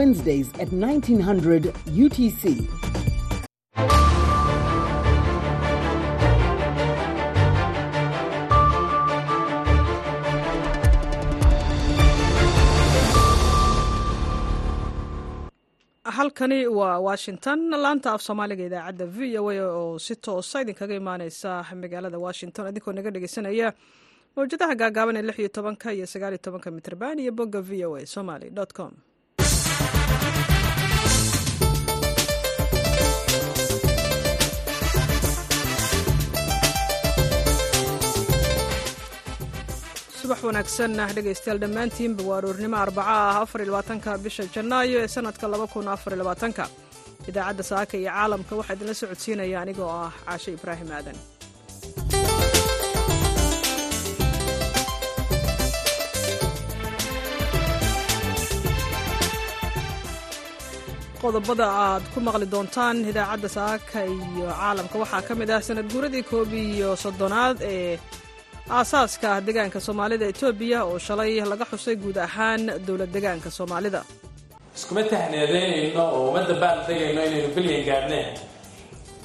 Wednesdays at 1900 UTC. halkani waa washington. Laanta af soomaaliga idaacadda v o a oo si toosa idinkaga imaaneysa magaalada washington. Idinkoo naga dhegeysanaya mawjadaha gaagaaban ee lix iyo tobanka iyo sagaal iyo tobanka mitrban iyo bogga v o a somaly com subax wanaagsan. Dhegaystayaal dhammaantiinba waa aroornimo arbaca ah afar iyo labaatanka bisha janaayo ee sanadka laba kun afar iyo labaatanka. Idaacadda saaka iyo caalamka waxaa idinla socodsiinaya anigoo ah caashe ibraahim aadan. Qodobada aad ku maqli doontaan idaacadda saaka iyo caalamka. Waxaa ka mid ah sanad guuradii koob iyo soddonaad ee aasaaska ah deegaanka soomaalida etoobiya oo shalay laga xusay guud ahaan dowlad deegaanka soomaalida. Iskuma tahneedeynayno oo uma dabaan degayno inaynu bilyan gaadhneen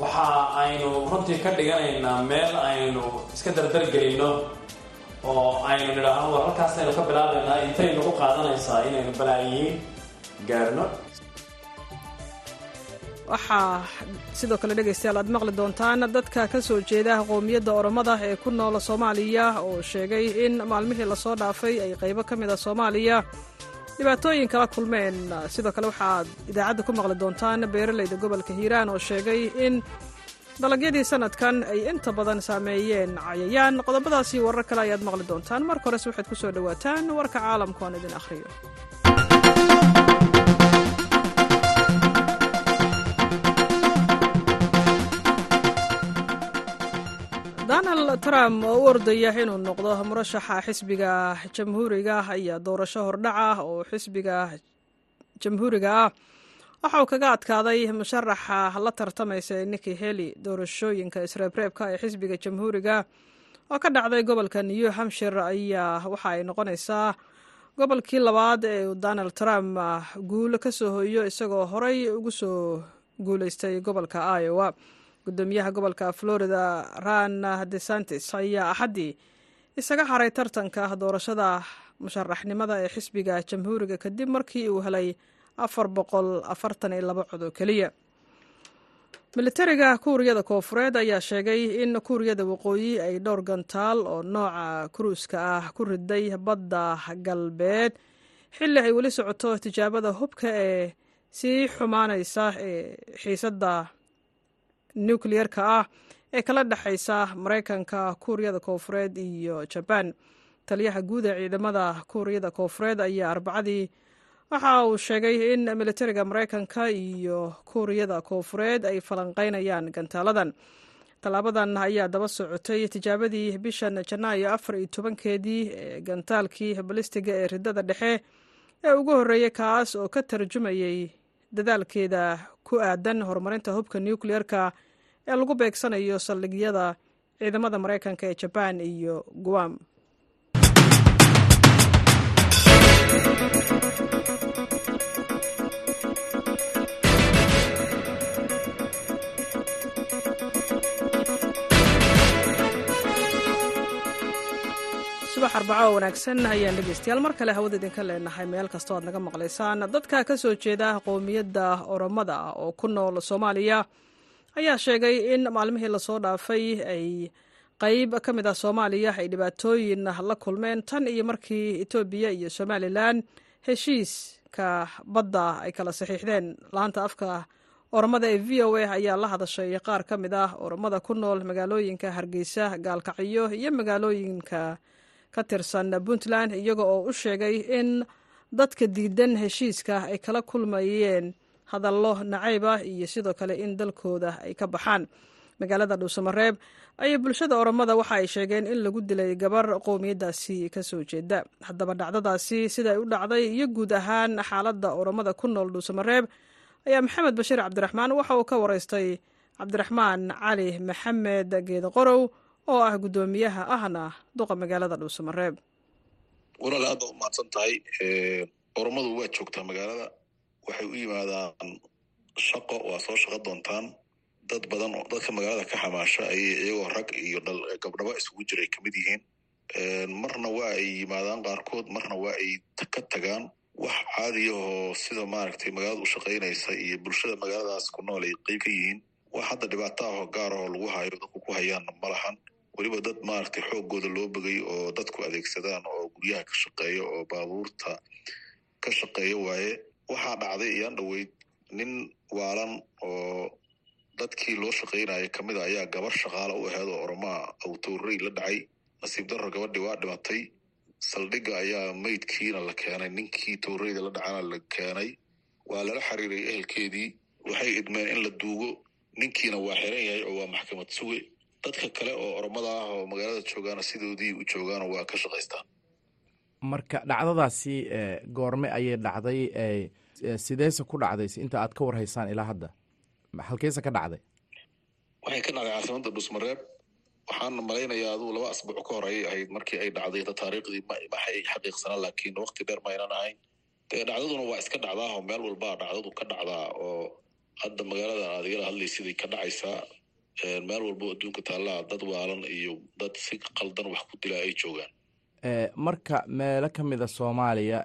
waxa aynu runtii ka dhiganaynaa meel aynu iska dardargelinno oo aynu nidhaahno war halkaasaynu ka bilaabaynaa intay nagu qaadanaysaa inaynu balaayiin gaadhno waxaa sidoo kale dhegaystayaal aad maqli doontaan dadka ka soo jeeda qowmiyadda oromada ee ku noola soomaaliya oo sheegay in maalmihii la soo dhaafay ay qaybo ka mid a soomaaliya. Dhibaatooyin kala kulmeen sidoo kale waxaad idaacadda ku maqli doontaan beeralayda gobolka hiiraan oo sheegay in dalagyadii sanadkan ay inta badan saameeyeen cayayaan. Qodobadaasi warar kale ayaad maqli doontaan. Marka horese waxaad ku soo dhowaataan warka caalamka oon idin akhriyo trump oo u ordaya inuu noqdo murashaxa xisbiga jamhuuriga ayaa doorasho hordhac ah oo xisbiga jamhuuriga ah. Waxa uu kaga adkaaday musharaxa la tartamaysa niki heli doorashooyinka isreebreebka ee xisbiga jamhuuriga oo ka dhacday gobolka new hampshire ayaa waxa ay noqonaysaa gobolkii labaad ee uu donald trump guulo ka soo hoyo isagoo horey ugu soo guuleystay gobolka iowa gudoomiyaha gobolka florida ran desantis ayaa axaddii isaga xaray tartanka doorashada musharaxnimada ee xisbiga jamhuuriga kadib markii uu helay afar boqol afartan iyo laba cod oo keliya. Militariga kuuriyada koofureed ayaa sheegay in kuuriyada waqooyi ay dhowr gantaal oo nooca kuruuska ah ku riday badda galbeed xilli ay weli socoto tijaabada hubka ee sii xumaanaysa ee xiisadda nukliyeerka ah ee kala dhexaysa maraykanka kuuriyada koofureed iyo jabaan taliyaha guud ee ciidamada kuuriyada koofureed ayaa arbacadii waxa uu sheegay in militariga maraykanka iyo kuuriyada koofureed ay falanqeynayaan gantaaladan. Tallaabadan ayaa daba socotay tijaabadii bishan janaayo afar iyo tobankeedii ee gantaalkii balistiga ee ridada dhexe ee ugu horreeyey kaas oo ka tarjumayay dadaalkeeda ku aadan horumarinta hubka nukliyeerka ee lagu beegsanayo saldhigyada ciidamada maraykanka ee jabaan iyo guam. Subax arbaco wanaagsan ayaan dhegeystayaal mar kale hawada idinka leenahay meel kastoo aad naga maqlaysaan. Dadka ka soo jeeda qowmiyadda oromada oo ku nool soomaaliya ayaa sheegay in maalmihii la soo dhaafay ay qayb ka mid ah soomaaliya ay dhibaatooyin la kulmeen tan iyo markii etoobiya iyo somalilan heshiiska badda ay kala saxiixdeen. Laanta afka oromada ee v o a ayaa la hadashay qaar ka mid ah oromada ku nool magaalooyinka hargeysa gaalkacyo iyo magaalooyinka ka tirsan puntland iyaga oo u sheegay in dadka diidan heshiiska ay kala kulmayeen hadallo nacayb ah iyo sidoo kale in dalkooda ay ka baxaan. Magaalada dhuusamareeb ayay bulshada oromada waxa ay sheegeen in lagu dilay gabar qowmiyaddaasi ka soo jeeda. Haddaba dhacdadaasi siday u dhacday iyo guud ahaan xaaladda oromada ku nool dhuusamareeb ayaa maxamed bashiir cabdiraxmaan waxa uu ka waraystay cabdiraxmaan cali maxamed geeda qorow oo ah guddoomiyaha ahna duqa magaalada dhuusamareeb walaal aad ba umahadsan tahay oromadu waa joogtaa magaalada waxay u yimaadaan shaqo waa soo shaqo doontaan. Dad badan dadka magaalada ka xamaasha ayay iyagoo rag iyo dhal gabdhaba isugu jiray ka mid yihiin. Marna waa ay yimaadaan qaarkood marna waa ay ka tagaan. Wax caadiya oo sida maaragtay magaalada u shaqaynaysa iyo bulshada magaaladaas ku nool ay qeyb ka yihiin. Wax hadda dhibaato ah ahoo lagu hayo dadku ku hayaanna ma lahan. Weliba dad maaragtay xooggooda loo begay oo dadku adeegsadaan oo guryaha ka shaqeeya oo baabuurta ka shaqeeya waaye waxaa dhacday iyaan dhoweyd nin waalan oo dadkii loo shaqaynaya ka mid a ayaa gabar shaqaale u aheed oo oromaa awtowrey la dhacay. Nasiib darro gabadhii waa dhimatay. Saldhigga ayaa meydkiina la keenay ninkii towreyda la dhacana la keenay. Waa lala xiriiray ehelkeedii. Waxay idmeen in la duugo. Ninkiina waa xiran yahay oo waa maxkamad suge. Dadka kale oo oromada ah oo magaalada joogaana sidoodii u joogaana waa ka shaqaystaan marka dhacdadaasi goorme ayay dhacday sideese ku dhacday inta aad ka warhaysaan ilaa hadda? Halkeese ka dhacday. Waxay ka dhacday caasimada dhusmareeb waxaana malaynayaa aduu laba asbuuc ka hor ayay ahayd markii ay dhacday taariikhdii maxay xaqiiqsanaa laakiin wakti dheer maynan ahayn. Dee dhacdaduna waa iska dhacdaa oo meel walbaa dhacdadu ka dhacdaa oo hadda magaaladan aad igala hadlaysiday ka dhacaysaa meel walbo adduunka taallaa dad waalan iyo dad si qaldan wax ku dilaa ay joogaan marka meelo ka mida soomaaliya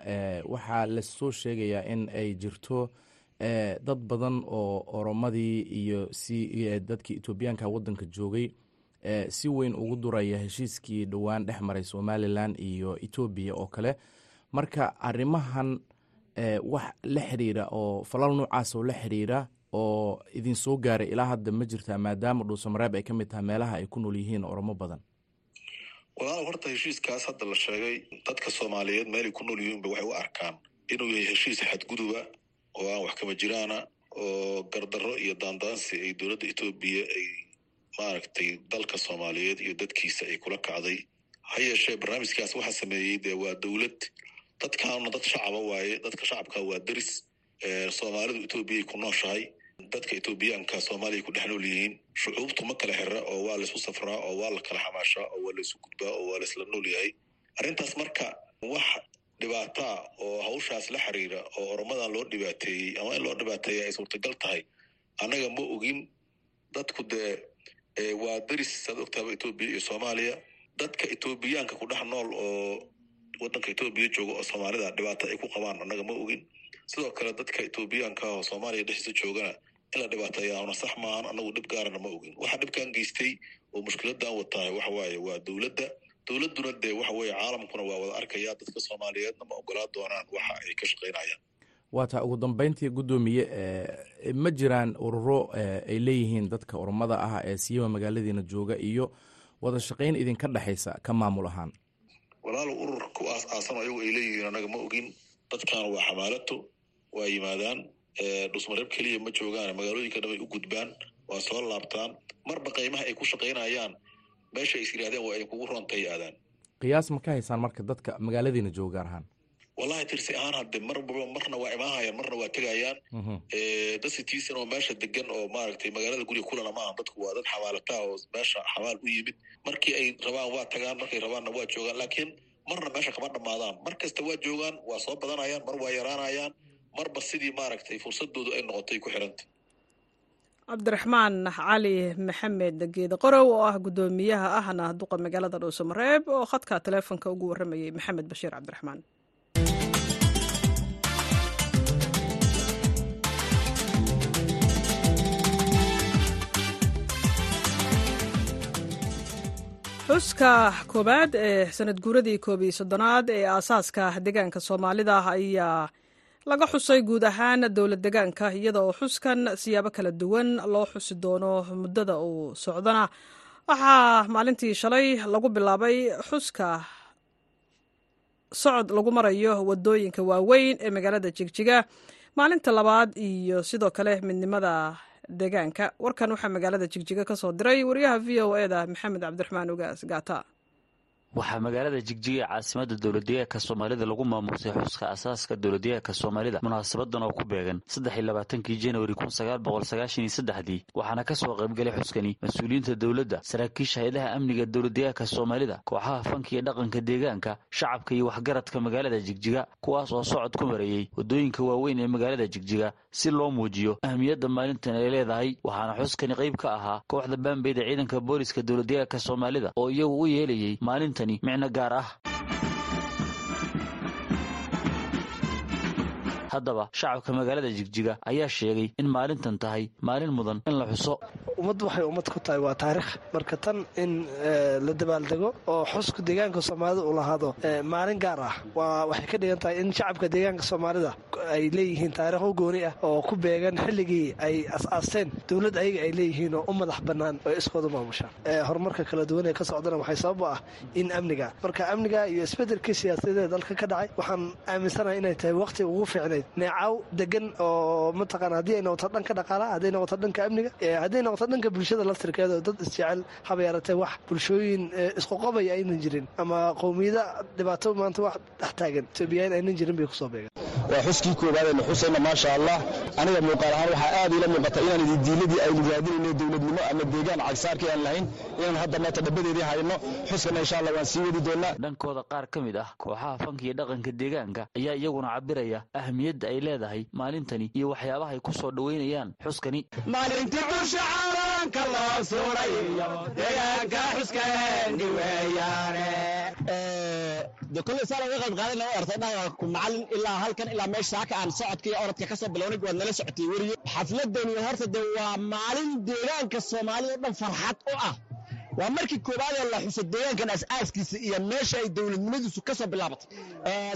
waxaa la soo sheegayaa in ay jirto dad badan oo oromadii iyo dadkii etoobiyaanka waddanka joogay si weyn ugu duraya heshiiskii dhowaan dhex maray somalilan iyo etoobiya oo kale. Marka arrimahan wax la xiriira oo falal noocaas oo la xiriira oo idin soo gaaray ilaa hadda ma jirtaa maadaama dhuusamareeb ay ka mid tahay meelaha ay ku nool yihiin oromo badan walaal horta heshiiskaas hadda la sheegay dadka soomaaliyeed meelay ku nool yihiinba waxay u arkaan. Inuu yahay heshiis xadguduba oo aan wax kama jiraana oo gardarro iyo daandaansi ay dowladda etoobiya ay maaragtay dalka soomaaliyeed iyo dadkiisa ay kula kacday. Ha yeeshee barnaamijkaas waxaa sameeyey dee waa dowlad. Dadkaana dad shacaba waaye dadka shacabka waa deris soomaalidu etoobiyay ku nooshahay dadka etoobiyaanka soomaaliya ku dhex nool yihiin shucuubtu ma kala xira oo waa laysu safraa oo waa la kala xamaashaa oo waa laysu gudbaa oo waa laysla nool yahay. Arrintaas marka wax dhibaataa oo hawshaas la xiriira oo oromadan loo dhibaateeyey ama in loo dhibaateeya ay suurtagal tahay annaga ma ogin dadku dee waa deris saad ogtaaba etoobiya iyo soomaaliya. Dadka etoobiyaanka ku dhex nool oo waddanka etoobiya jooga oo soomaalida dhibaato ay ku qabaan annaga ma ogin. Sidoo kale dadka etoobiyaanka oo soomaaliya dhexdiisa joogana in la dhibaateeyaana sax maahan annagu dhib gaarana ma ogin. Waxa dhibkan geystay oo mushkiladan watahay waxa waaye waa dowladda. Dowladduna dee waxa caalamkuna waa wada arkaya dadka soomaaliyeedna ma ogolaa doonaan waxa ay ka shaqaynayaan. Waa taa ugu dambeyntii guddoomiye ma jiraan ururo ay leeyihiin dadka oromada ah ee siiba magaaladiina jooga iyo wada shaqayn idinka dhexaysa ka maamul ahaan. Walaalo urur ku aas aasan ayagu ay leeyihiin annaga ma ogin. Dadkan waa xamaalato waa yimaadaan dhusmareeb keliya ma joogaan magaalooyinka dhan ay u gudbaan waa soo laabtaan marba qaymaha ay ku shaqaynayaan meesha ay is yidhahdeen waa idinkugu roontay aadaan qiyaas ma ka haysaan marka dadka magaaladiina jooga gaar ahaan? Wallahi tirsi ahaan hadde marba marna waa imaanhayaan marna waa tegayaan dad sitiisan oo meesha degan oo maaragtay magaalada guriga kulana maaha dadku waa dad xamaalataa oo meesha xamaal u yimid. Markii ay rabaan waa tagaan markay rabaanna waa joogaan laakiin marna meesha kama dhammaadaan. Mar kasta waa joogaan waa soo badanayaan mar waa yaraanayaan marba sidii maaragtay fursadoodu ay noqotay ku xiranta. Cabdiraxmaan cali maxamed geede qorow oo ah guddoomiyaha ahna duqa magaalada dhuusamareeb oo khadka taleefonka ugu warramayay maxamed bashiir cabdiraxmaan. Xuska koowaad ee sanad guuradii koob iyo soddonaad ee aasaaska deegaanka soomaalida ayaa laga xusay guud ahaan dowlad degaanka iyada oo xuskan siyaabo kala duwan loo xusi doono muddada uu socdana. Waxaa maalintii shalay lagu bilaabay xuska socod lagu marayo waddooyinka waaweyn ee magaalada jigjiga maalinta labaad iyo sidoo kale midnimada deegaanka. Warkan waxaa magaalada jigjiga ka soo diray wariyaha v o eda maxamed cabdiraxmaan ugaas gaata waxaa magaalada jigjiga ee caasimada dowladdeegaanka soomaalida lagu maamuusay xuska asaaska dowladdeegaanka soomaalida munaasabadan oo ku beegan saddex iyo labaatankii januari kun sagaal boqol sagaashan iyo saddexdii waxaana ka soo qaybgalay xuskani mas'uuliyiinta dowladda saraakiisha hay'adaha amniga dowladdeegaanka soomaalida kooxaha fanka iyo dhaqanka deegaanka shacabka iyo waxgaradka magaalada jigjiga kuwaas oo socod ku mareeyey waddooyinka waaweyn ee magaalada jigjiga si loo muujiyo ahmiyadda maalintan ay leedahay. Waxaana xuskani qayb ka ahaa kooxda baambeyda ciidanka booliska dowladdeegaanka soomaalida oo iyagu u yeelayay maalintani micno gaar ah haddaba shacabka magaalada jigjiga ayaa sheegay in maalintan tahay maalin mudan in la xuso. Ummaddu waxay ummad ku tahay waa taarikh marka tan in la dabaaldego oo xuska deegaanka soomaalida uu lahaado maalin gaar ah waa waxay ka dhigan tahay in shacabka deegaanka soomaalida ay leeyihiin taarikh u gooni ah oo ku beegan xilligii ay as-aasteen dowlad ayaga ay leeyihiin oo u madax bannaan oo iskooda maamushaan. Horumarka kala duwan ee ka socdana waxay sabab ah in amniga marka amniga iyo isbeddelkii siyaasadeed ee dalka ka dhacay waxaan aaminsanahay inay tahay waqti ugu fiicnayd neecaw degan oo mataqaana haddii ay noqoto dhanka dhaqaalaha hadday noqoto dhanka amniga hadday noqoto dhanka bulshada laftirkeeda oo dad isjecel haba yaratee wax bulshooyin isqoqobaya aynan jirin ama qowmiyada dhibaato maanta wax dhex taagan etoobiyain aynan jirin bay ku soo beegan waa xuskii koowaad aynu xusayna maasha allah aniga muuqaal ahaan waxaa aad iila muuqata inaan ididiiladii aynu raadinayno dowladnimo ama deegaan cagsaarkii aan lahayn inaan hadda maanta dhabadeedii hayno. Xuskana insha allah waan sii wadi doonaa dhankooda qaar ka mid ah kooxaha fanka iyo dhaqanka deegaanka ayaa iyaguna cabiraya ahmiyadda ay leedahay maalintani iyo waxyaabaha ay ku soo dhoweynayaan xuskani. Maalintii bulsha caalamka loo suray iyo deegaanka xuskeeni weeyaane. De kolley saa laga qayb qaadan laga ortay dhaqanku macallin ilaa halkan ilaa meesha saaka aan socodka iyo orodka ka soo bilownay waad nala socotay weriye xafladani horta de waa maalin deegaanka soomaalida o dhan farxad u ah waa markii koowaad ee la xuso deegaankan as-aaskiisa iyo meesha ay dowladnimadiisu ka soo bilaabatay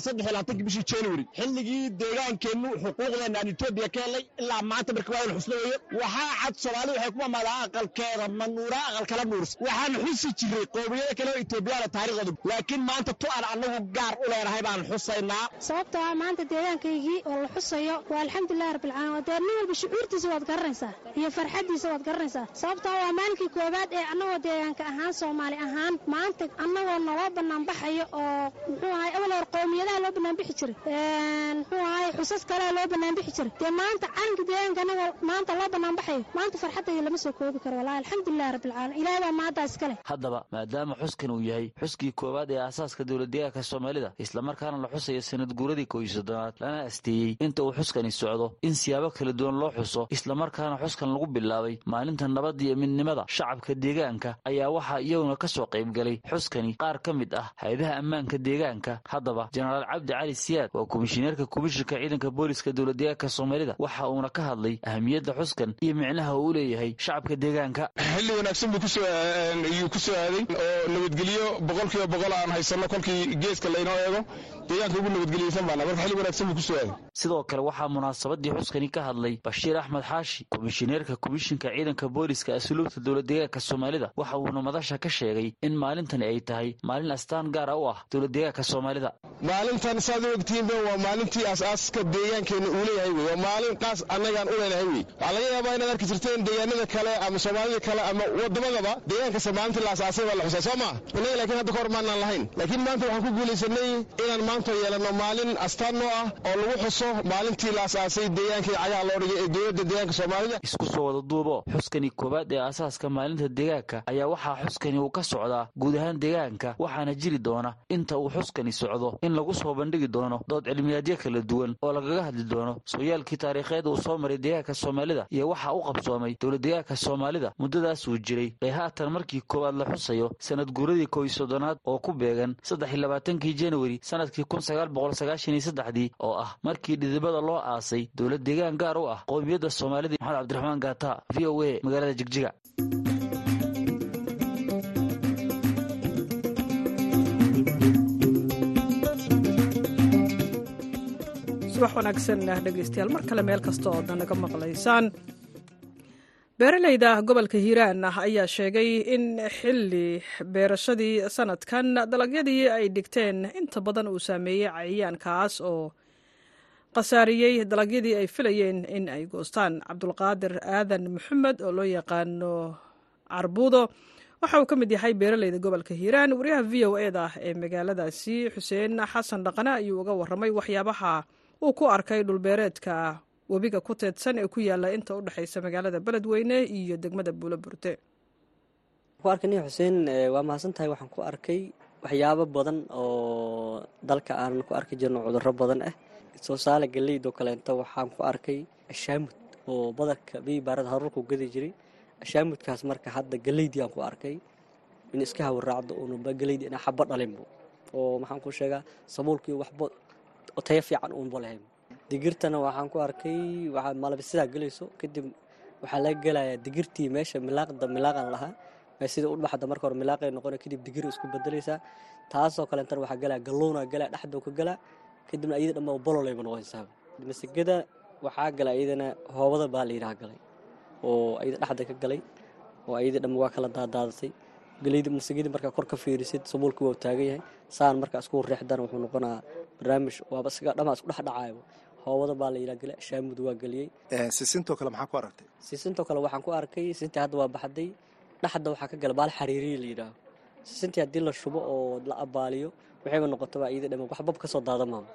saddex iyo labaatankii bishii january. Xilligii deegaankeennu xuquuqdeena aan etoobiya ka helay ilaa maanta markii waa la xusna weeye waxaa cad soomaali waxay ku mamaadaa aqalkeeda manuura aqal kala nuursa waxaan xusi jiray qowmiyada kale oo etoobiyaana taariikhdooda laakiin maanta tu aan annagu gaar u leenahay baan xusaynaa sababtoo ah maanta deegaankaygii oo la xusayo waa alxamdulilahi rabbilcaalamiin dee nin walba shucuurtiisa waad garanaysaa iyo farxaddiisa waad garanaysaa. Sababtoo waa maalinkii koowaad ee annagoo deegaanka ahaan soomaali ahaan maanta annagoo naloo banaanbaxayo oo muxuu ahay awal hor loo banaanbixi jiray. Muxuu ahay xusas kalea loo banaanbixi jiray. Dee maanta calanka deegaanka annagoo maanta loo banaanbaxayo maanta farxaddayda lama soo koobi karo. Wallahi alxamdulilahi rabbilcaalamiin ilahay baa maaddaa iskale haddaba maadaama xuskan uu yahay xuskii koowaad ee aasaaska dowladdeegaanka soomaalida islamarkaana la xusayo sanad guuradii kooiyo soddonaad lana asteeyey inta uu xuskani socdo in siyaabo kala duwan loo xuso islamarkaana xuskan lagu bilaabay maalinta nabadda iyo midnimada shacabka deegaanka ayaa waxaa iyaguna ka soo qaybgalay xuskani qaar ka mid ah hay'adaha ammaanka deegaanka. Haddaba jenaraal cabdi cali siyaad waa komishineerka komishinka ciidanka booliska dowladdeegaanka soomaalida waxa uuna ka hadlay ahamiyadda xuskan iyo micnaha uu leeyahay shacabka deegaanka. Xilli wanaagsan buu kusooyuu ku soo aaday oo nabadgelyo boqol kiiba boqol aan haysanno kolkii geeska laynoo eego deegaanka ugu nabadgeliyeysan baana marka xilli wanaagsan buu ku soo aaday. Sidoo kale waxaa munaasabadii xuskani ka hadlay bashiir axmed xaashi komishineerka komishinka ciidanka booliska asluubta dowladdeegaanka soomaalida. Waxa uuna madasha ka sheegay in maalintani ay tahay maalin astaan gaara u ah dowladdeegaanka soomaalida. Maalintan saad u ogtihiinba waa maalintii aas-aaska deegaankeenna uu leeyahay wey waa maalin qaas annagaan u leenahay wey waxaa laga yaabaa inaad arki jirteen deegaanada kale ama soomaalida kale ama wadamadaba deegaankasta maalintii la asaasay baa la xusaa. Soo maa innaga laakiin hadda ka hor lahayn. Laakiin maanta waxaan ku guulaysanay inaan maanta yeelanno maalin astaan noo ah oo lagu xuso maalintii la asaasay deegaankii cagaha loo dhigay ee dowladda deegaanka soomaalida. Isku soo wada duubo. Xuskani koowaad ee aasaaska maalinta deegaanka ayaa waxaa xuskani uu ka socdaa guud ahaan deegaanka waxaana jiri doona inta uu xuskani socdo in lagu soo bandhigi doono dood cilmiyaadyo kala duwan oo lagaga hadli doono sooyaalkii taariikheed uu soo maray deegaanka soomaalida iyo waxa u qabsoomay dowladdeegaanka soomaalida muddadaas uu jiray ee haatan markii koowaad la xusayo sanad guuradii kooiy soddonaad oo ku beegan saddex iyo labaatankii januari sannadkii kun sagaal boqol sagaashan iyo saddexdii oo ah markii dhidibada loo aasay dowlad deegaan gaar u ah qowmiyadda soomaalida maxamed cabdiraxmaan gaata v o a magaalada jigjiga. Subax wanaagsan dhegeystayaal mar kale meel kasta oo dhan naga maqlaysaan beeraleyda gobolka hiiraan ayaa sheegay in xilli beerashadii sanadkan dalagyadii ay dhigteen inta badan uu saameeyey cayayaankaas oo khasaariyey dalagyadii ay filayeen in ay goostaan. Cabdulqaadir aadan maxamed oo loo yaqaano carbuudo waxa uu ka mid yahay beeraleyda gobolka hiiraan. Wariyaha v o eda ee magaaladaasi xuseen xasan dhaqane ayuu uga warramay waxyaabaha uu ku arkay dhulbeereedka webiga ku teedsan ee ku yaalla inta u dhexaysa magaalada beledweyne iyo degmada buulo burte ku arkani xuseen waa mahadsan tahay waxaan ku arkay waxyaabo badan oo dalka aanan ku arki jirno cudurro badan ah soo saale galeydoo kaleento waxaan ku arkay ashaamud oo badarka biibaarada haruurku gadi jiray. Ashaamudkaas marka hadda galeydii aan ku arkay in iska hawaraacdo uunba galeydi inaa xaba dhalinbo oo maxaan ku sheegaa sabuulkii waxba tayo fiican uunba lahayn digirtana waxaan ku arkay waxaa malabisidaa gelayso kadib waxaa laga gelayaa digirtii meesha milaaqda milaaqan lahaa. Sida u dhaxda marka hore milaaqay noqona kadib digir isku bedelaysaa taasoo kaleetana waxaa galaa galluuna galaa dhexdoo ka galaa. Kadibna iyada dhamma bololayba noqonaysaa masigada waxaa gala iyadana hoobada baa la yidhaha galay oo iyada dhexda ka galay oo iyada dhamma waa kala daadaadatay galeydi masigadi markaa kor ka fiirisid sabuulkii waa taagan yahay. Saan markaa isku riixdana wuxuu noqonaa barnaamij. Waaba siga dhamaa isku dhex hoobada baa la galay shaamud waa geliyey. Sisintoo kale maxaa ku aragtay? Sisintoo kale waxaan ku arkay sisintii hadda waa baxday dhexda waxaa ka gala baal xariiriya la yidhaaho sisintii haddii la shubo oo la abaaliyo waxayba noqotaba iyada dhama waxbab ka soo daadamaama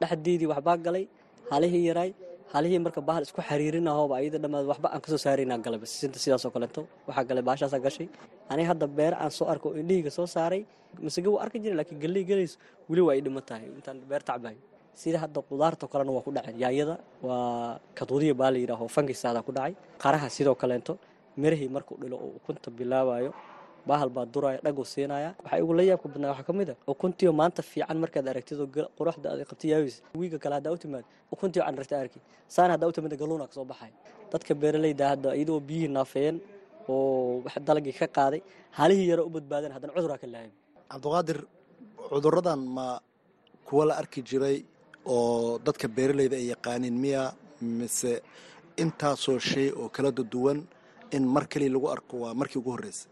dhexdeedii waxbaa galay halihii yaraay halihii marka bahal isku xariirinahoba iyada dhammaad waxba aan ka soo saaraynaa galayba sisinta sidaasoo kaleeto waxaa galay baashaasaa gashay. Aniga hadda beere aan soo arko indhihiga soo saaray masage waa arki jiray laakiin galley galayso weli waa ay dhiman tahay intaan beer tacbahay sida hadda qudaarta kalena waa ku dhaceen yaayada waa kaduudiya baa la yidhaaho fangisaada ku dhacay. Qaraha sidoo kaleento mirahii markuu dhilo oo ukunta bilaabayo bahal baa duraya dhaguu siinaya waxaa igu la yaabka badnaa waxaa ka mid a ukuntiyo maanta fiican markaad aragtid oo quruxda aad qabti yaabis wiiga kale haddaa u timaad ukuntiyo can ragta arki saana haddaa u timaad galuuna ka soo baxay. Dadka beeraleyda hadda iyadoo biyihii naafeeyeen oo wax dalagii ka qaaday halihii yaro u badbaadeen haddana cuduraa ka lahayn. Cabdiqaadir cuduradan ma kuwa la arki jiray oo dadka beeraleyda ay yaqaaniin miya mise intaasoo shay oo kala duwan in mar kaliya lagu arko waa markii ugu horreysay.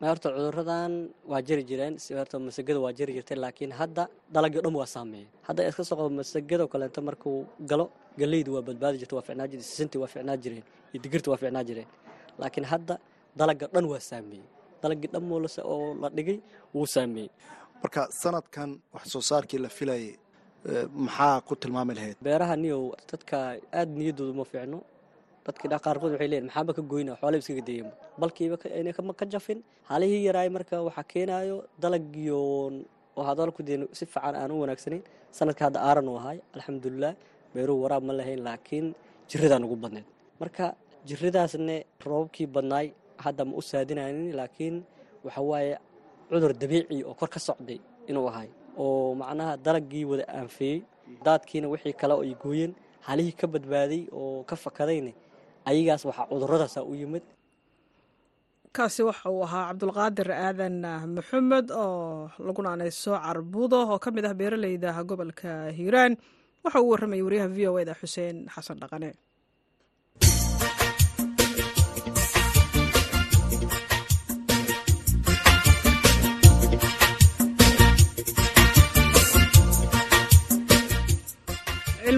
Ma horta cuduradan waa jiri jireen si horta masagada waa jiri jirtay laakiin hadda dalagii o dhan waa saameeyeen hadda iska soo qabo masagado kaleento markuu galo galeydu waa badbaadi jirta waa ficnaa jireen sisintii waa ficnaa jireen iyo digirta waa ficnaa jireen. Laakiin hadda dalaga dhan waa saameeyey. Dalagii dhan moolase oo la dhigay wuu saameeyey. Marka sanadkan wax soo saarkii la filayay maxaa ku tilmaami lahayd? Beeraha niyow dadka aada niyaddooda ma fiicno. Dadkii qaarkood waxay leeyihiin maxaaba ka goyna? Xoolaba iskaga dayan balkiiba ka jafin. Halihii yaraay marka waxaa keenaayo dalagiyo oo hadalku dee si fiican aan u wanaagsanayn sanadka hadda aaran u ahay alxamdulilah beeruhu waraab ma lahayn laakiin jiradaan ugu badneed marka jiradaasne roobabkii badnaay hadda ma u saadinaynin laakiin waxa waaye cudur dabiici oo kor ka socday inuu ahay oo macnaha dalagii wada aanfeeyey. Daadkiina wixii kale ay gooyeen halihii ka badbaaday oo ka fakadayne ayagaas waxaa cuduradaasa u yimid. Kaasi waxa uu ahaa cabdulqaadir aadan maxamed oo lagu naanayso carbudo oo ka mid ah beeraleyda gobolka hiiraan. Waxa uu warramayay wariyaha v o eda xuseen xasan dhaqane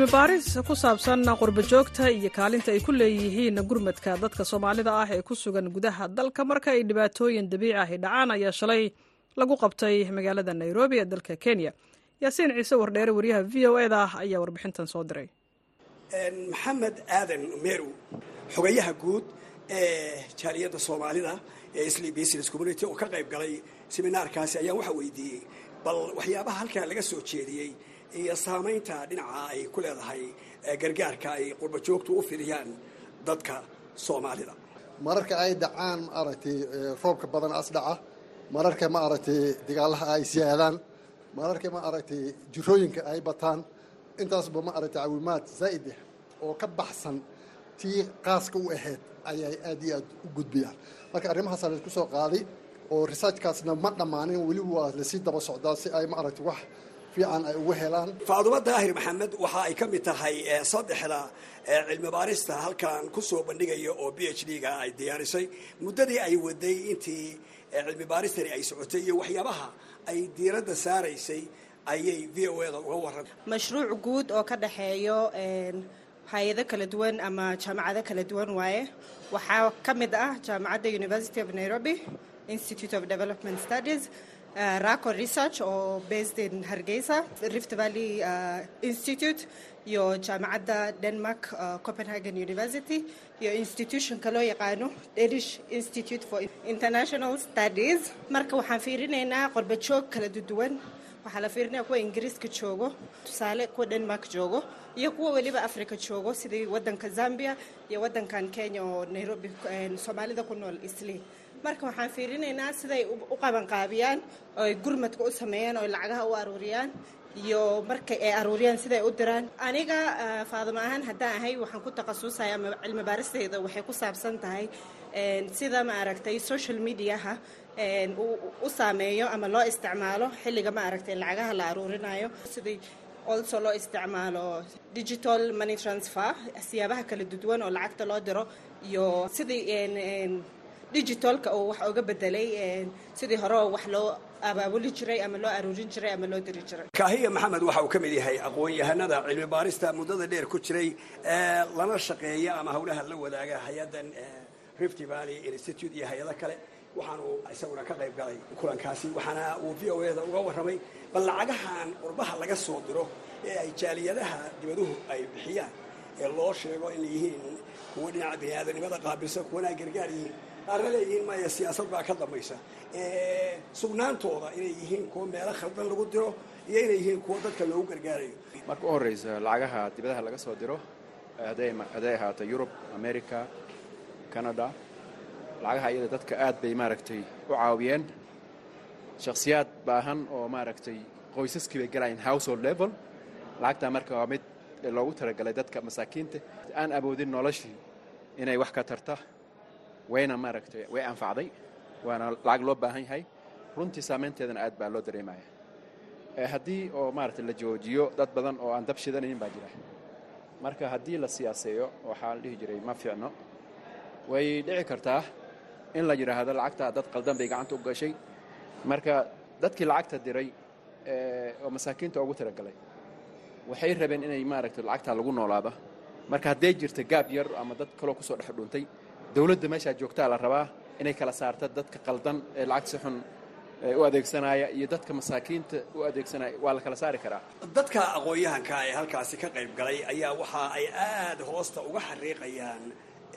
cilmi baaris ku saabsan qurbajoogta iyo kaalinta ay ku leeyihiin gurmadka dadka soomaalida ah ee ku sugan gudaha dalka. Marka ay dhibaatooyin dabiici ahi dhacaan ayaa shalay lagu qabtay magaalada nairobi ee dalka kenya. Yaasiin ciise wardheere wariyaha v o eda ayaa warbixintan soo diray. Maxamed aadan meru xogayaha guud ee jaaliyadda soomaalida ee isli business community oo ka qayb galay seminaarkaasi ayaa waxa weydiiyey. Bal waxyaabaha halkaa laga soo jeediyey iyo saamaynta dhinaca ay ku leedahay gargaarka ay qurbajoogtu u fidiyaan dadka soomaalida. Mararka ay dhacaan maaragtay roobka badan asdhaca mararka maaragtay dagaalaha ay siyaadaan mararka maaragtay jirooyinka ay bataan. Intaasba maaragtay caawimaad zaa'id ah oo ka baxsan tii qaaska u ahayd ayay aad iyo aad u gudbiyaan marka arrimahaasa la isku soo qaaday oo researchkaasna ma dhammaanin weli waa la sii daba socdaa si ay maaragtay wax faadumo daahir maxamed waxa ay ka mid tahay saddexda cilmi baarista halkan ku soo bandhigaya oo b h d ga ay diyaarisay. Muddadii ay waday intii cilmi baaristani ay socotay iyo waxyaabaha ay diiradda saaraysay ayay v o eda uga waran mashruuc guud oo ka dhexeeyo hay'ado kala duwan ama jaamacado kala duwan waaye. Waxaa ka mid ah jaamacadda university of nairobi institute of development studies uh, raco research oo based in hargeysa rift valley uh, institute iyo jaamacadda denmark uh, copenhagen university iyo institutionka loo yaqaano danish institute for international studies. Marka waxaan fiirinaynaa qorbajoog kala duwan. Waxaa la fiirinaya kuwa ingiriiska joogo tusaale kuwa denmark joogo iyo kuwa weliba africa joogo sidii wadanka zambia iyo wadankan kenya oo nairobi soomaalida ku nool isli marka waxaan fiirinaynaa siday u qabanqaabiyaan oo ay gurmadka u sameeyaan oo lacagaha u aruuriyaan iyo markay ay aruuriyaan siday u diraan. Aniga faadimo ahaan haddaan ahay waxaan ku takhasusaya cilmi baaristeyda waxay ku saabsan tahay sida ma aragtay social mediaha u saameeyo ama loo isticmaalo xilliga ma aragtay lacagaha la aruurinayo. Sidii also loo isticmaalo digital money transfer siyaabaha kala duwan oo lacagta loo diro iyo sidii digitalka uu wax oga bedelay sidii hore oo wax loo abaabuli jiray ama loo aruurin jiray ama loo diri jiray. Kaahiya maxamed waxa uu ka mid yahay aqoon-yahanada cilmi baarista muddada dheer ku jiray lana shaqeeya ama howlaha la wadaaga hay'adan rift valley institute iyo hay'ado kale. Waxaanu isaguna ka qayb galay kulankaasi waxaana uu v o eda uga warramay bal lacagahan qurbaha laga soo diro ee ay jaaliyadaha dibaduhu ay bixiyaan ee loo sheego inay yihiin kuwa dhinaca biniaadanimada qaabilsan kuwana gargaar yihiin qaarna leeyihiin maya siyaasad baa ka dambaysa. Sugnaantooda inay yihiin kuwa meelo khaldan lagu diro iyo inay yihiin kuwa dadka loogu gargaarayo. Marka u horreysa lacagaha dibadaha laga soo diro hadday ahaato yurub america canada lacagaha iyada dadka aad bay maaragtay u caawiyeen. Shakhsiyaad baahan oo maaragtay qoysaskii bay galayeen household level. Lacagtaa marka waa mid loogu talagalay dadka masaakiinta. Aan awoodin noloshii inay wax ka tarta wayna maaragtay way anfacday waana lacag loo baahan yahay. Runtii saamaynteedana aad baa loo dareemaya haddii oo maaragtay la joojiyo dad badan oo aan dab shidanaynin baa jira. Marka haddii la siyaaseeyo waxaa dhihi jiray ma fiicno. Way dhici kartaa in la yidhaahdo lacagtaa dad qaldan bay gacanta u gashay. Marka dadkii lacagta diray oo masaakiinta ugu talagalay waxay rabeen inay maaragtay lacagtaa lagu noolaado. Marka hadday jirta gaab yar ama dad kaloo ku soo dhex dhuuntay dowladda meeshaa joogtaa la rabaa inay kala saarta dadka qaldan ee lacag si xun u adeegsanaya iyo dadka masaakiinta u adeegsanaya. Waa la kala saari karaa. Dadka aqoon-yahanka ee halkaasi ka qayb galay ayaa waxa ay aad hoosta uga xariiqayaan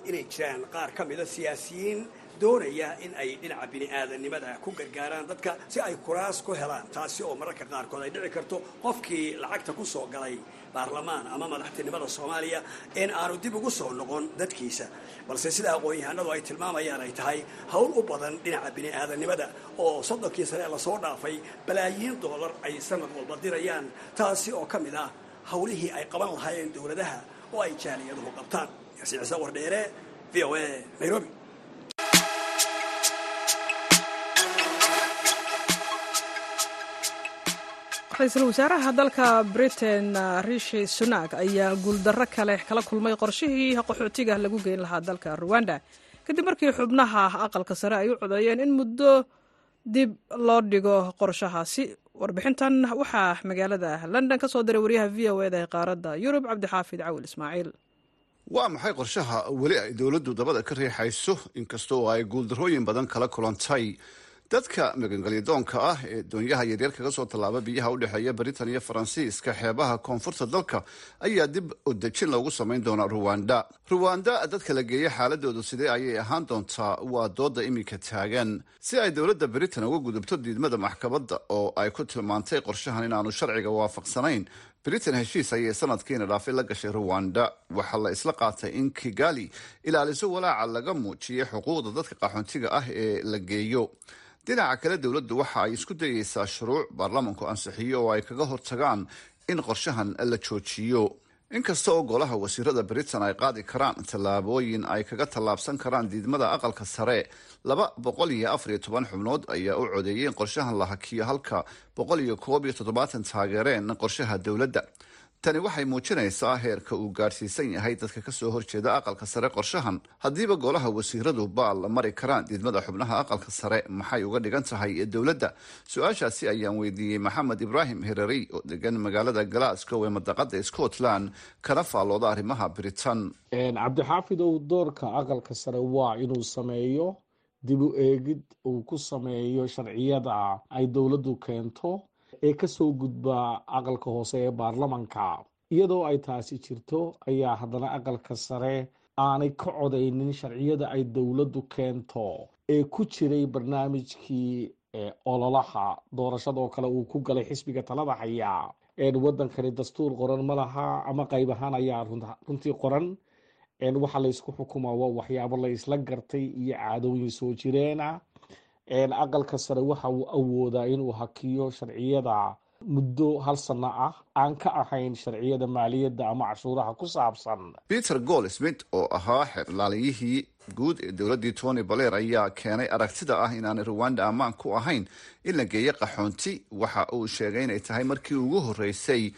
inay jiraan qaar ka mida siyaasiyiin doonaya in ay dhinaca bini'aadanimada ku gargaaraan dadka si ay kuraas ku helaan taasi oo mararka qaarkood ay dhici karto qofkii lacagta ku soo galay baarlamaan ama madaxtinimada soomaaliya in aanu dib ugu soo noqon dadkiisa. Balse sida aqoon-yahanadu ay tilmaamayaan ay tahay howl u badan dhinaca bini'aadanimada oo soddonkii sane la soo dhaafay balaayiin doolar ay sanad walba dirayaan taasi oo ka mid ah howlihii ay qaban lahaayeen dowladaha oo ay jaaliyaduhu qabtaan. Ciise wardheere v o a nairobi ra'iisul wasaaraha dalka britain rishi sunak ayaa guuldarro kale kala kulmay qorshihii qaxootiga lagu geyn lahaa dalka ruwanda kadib markii xubnaha aqalka sare ay u codeeyeen in muddo dib loo dhigo qorshahaasi warbixintan waxaa magaalada london ka soo diray wariyaha v o eda ee qaaradda yurub cabdixaafid cawil ismaaciil. Waa maxay qorshaha weli ay dowladdu dabada ka riixayso? Inkastoo ay guuldarrooyin badan kala kulantay dadka magangelyadoonka ah ee doonyaha yaryar kaga soo tallaaba biyaha u dhexeeya britain iyo faransiiska xeebaha koonfurta dalka ayaa dib u dejin loogu samayn doonaa ruwanda ruwanda dadka la geeya xaaladoodu sidee ayay ahaan doontaa? Waa dooda iminka taagan. Si ay dowladda britain uga gudubto diidmada maxkamadda oo ay ku tilmaantay qorshahan inaanu sharciga waafaqsanayn britain heshiis ayay sanadkiina dhaafay la gashay ruwanda waxaa la isla qaatay in kigali ilaaliso walaaca laga muujiyay xuquuqda dadka qaxoontiga ah ee la geeyo dhinaca kale dowladdu waxa ay isku dayeysaa shuruuc baarlamanku ansixiyo oo ay kaga hortagaan in qorshahan la joojiyo. Inkasta oo golaha wasiirada britain ay qaadi karaan tallaabooyin ay kaga tallaabsan karaan diidmada aqalka sare laba boqol iyo afar iyo toban xubnood ayaa u codeeyay in qorshahan la hakiyo halka boqol iyo koob iyo toddobaatan taageereen qorshaha dowladda tani waxay muujinaysaa heerka uu gaadhsiisan yahay dadka ka soo horjeeda aqalka sare qorshahan. Haddiiba golaha wasiiradu baal mari karaan diidmada xubnaha aqalka sare maxay uga dhigan tahay dowladda? Su'aashaasi ayaan weydiiyey maxamed ibraahim herarey oo degan magaalada glasgow ee madaqada scotland kana faallooda arrimaha britain. Cabdixaafid ow doorka aqalka sare waa inuu sameeyo dib u eegid uu ku sameeyo sharciyada ay dowladdu keento ee ka soo gudba aqalka hoose ee baarlamanka. Iyadoo ay taasi jirto ayaa haddana aqalka sare aanay ka codaynin sharciyada ay dowladdu keento ee ku jiray barnaamijkii ololaha. Doorashadoo kale uu ku galay xisbiga talada haya. Wadankani dastuur qoran ma laha ama qayb ahaan ayaa runtii qoran. Waxa laysku xukumaa waa waxyaabo la isla gartay iyo caadooyin soo jireena aqalka sare waxa uu awoodaa inuu hakiyo sharciyada muddo hal sano ah. Aan ka ahayn sharciyada maaliyadda ama cashuuraha ku saabsan. Peter goldsmith oo ahaa xeerlaaliyihii guud ee dowladdii tony baler ayaa keenay aragtida ah inaanay ruwanda ammaan ku ahayn in la geeyo qaxoonti. Waxa uu sheegay inay tahay markii ugu horreysay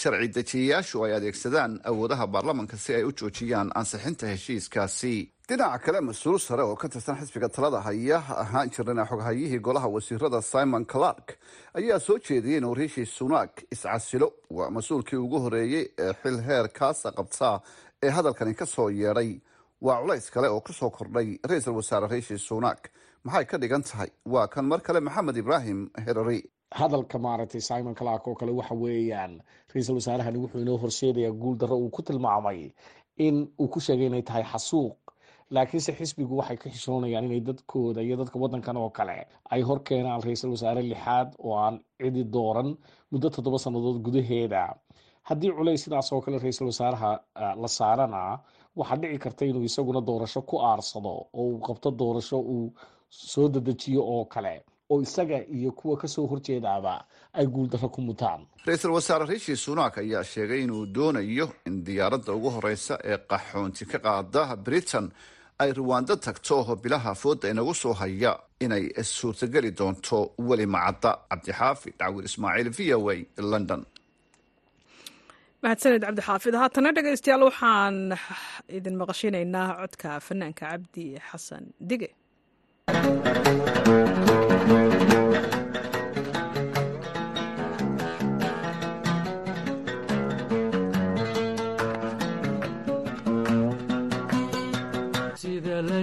sharci dejiyayaashu ay adeegsadaan awoodaha baarlamanka si ay u joojiyaan ansixinta heshiiskaasi dhinaca kale mas'uul sare oo ka tirsan xisbiga talada haya ahaan jirana xoghayihii golaha wasiirada simon clark ayaa soo jeediyey inuu riishi sunak iscasilo. Waa mas'uulkii ugu horeeyey ee xil heer kaasa qabtaa ee hadalkani ka soo yeedhay. Waa culays kale oo ku soo kordhay ra'iisul wasaare riishi sunak. Maxay ka dhigan tahay? Waa kan mar kale maxamed ibraahim herari hadalka maaragtay simon clark oo kale waxa weeyaan ra'iisul wasaarahani wuxuu inoo horseedayaa guul darro uu ku tilmaamay in uu ku sheegay inay tahay xasuuq. Laakiinse xisbigu waxay ka xishoonayaan inay dadkooda iyo dadka waddankan oo kale ay hor keenaan ra'iisul wasaare lixaad oo aan cidi dooran muddo toddoba sannadood gudaheeda. Haddii culays sidaas oo kale ra'iisul wasaaraha la saarana waxaa dhici karta inuu isaguna doorasho ku aarsado oo uu qabto doorasho uu soo dedejiyo oo kale oo isaga iyo kuwa ka soo horjeedaaba ay guuldarro ku mutaan. Ra'iisul wasaare riishi sunak ayaa sheegay inuu doonayo in diyaaradda ugu horeysa ee qaxoonti ka qaada britain ay ruwaando tagto bilaha fooda inagu soo haya inay suurtageli doonto weli macadda. Cabdixaafid cawir ismaaciil v o a london. Mahadsaned cabdixaafid haatana dhegaystayaal waxaan idin maqashinaynaa codka fanaanka cabdi xasan dige codkaasi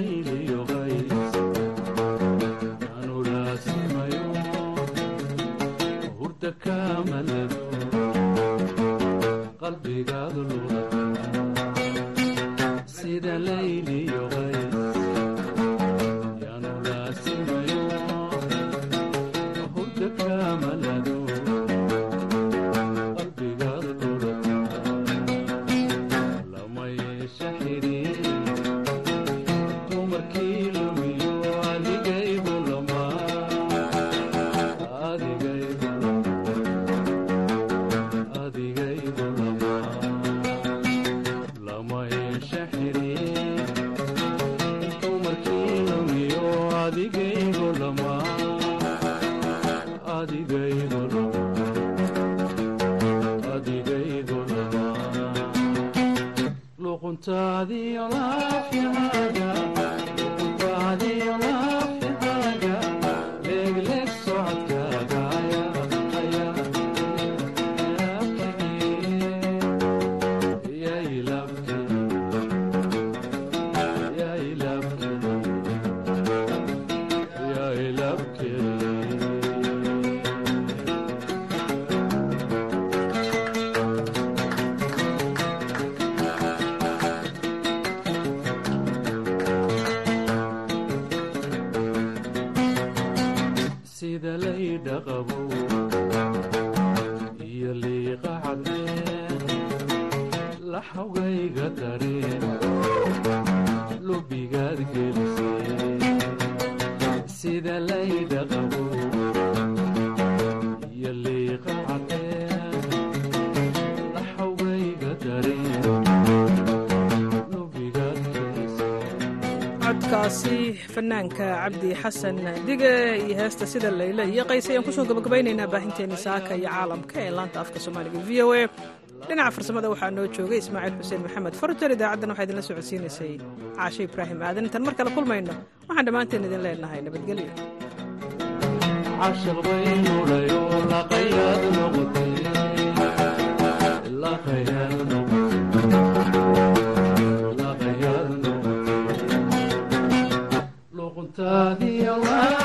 cabdi xasan dige iyo heesta sida layle iyo qays ayaan ku soo gabagabaynaynaa baahinteeni saaka iyo caalamka ee laanta afka soomaaliga. V o a dhinaca farsamada waxaa noo joogay ismaaciil xuseen maxamed. Farjar idaacaddana waxaa idinla socodsiinaysay caashe ibraahim aadan. Intaan mar kale kulmayno waxaan dhammaanteen idin leenahay nabadgelyo Tadiyallah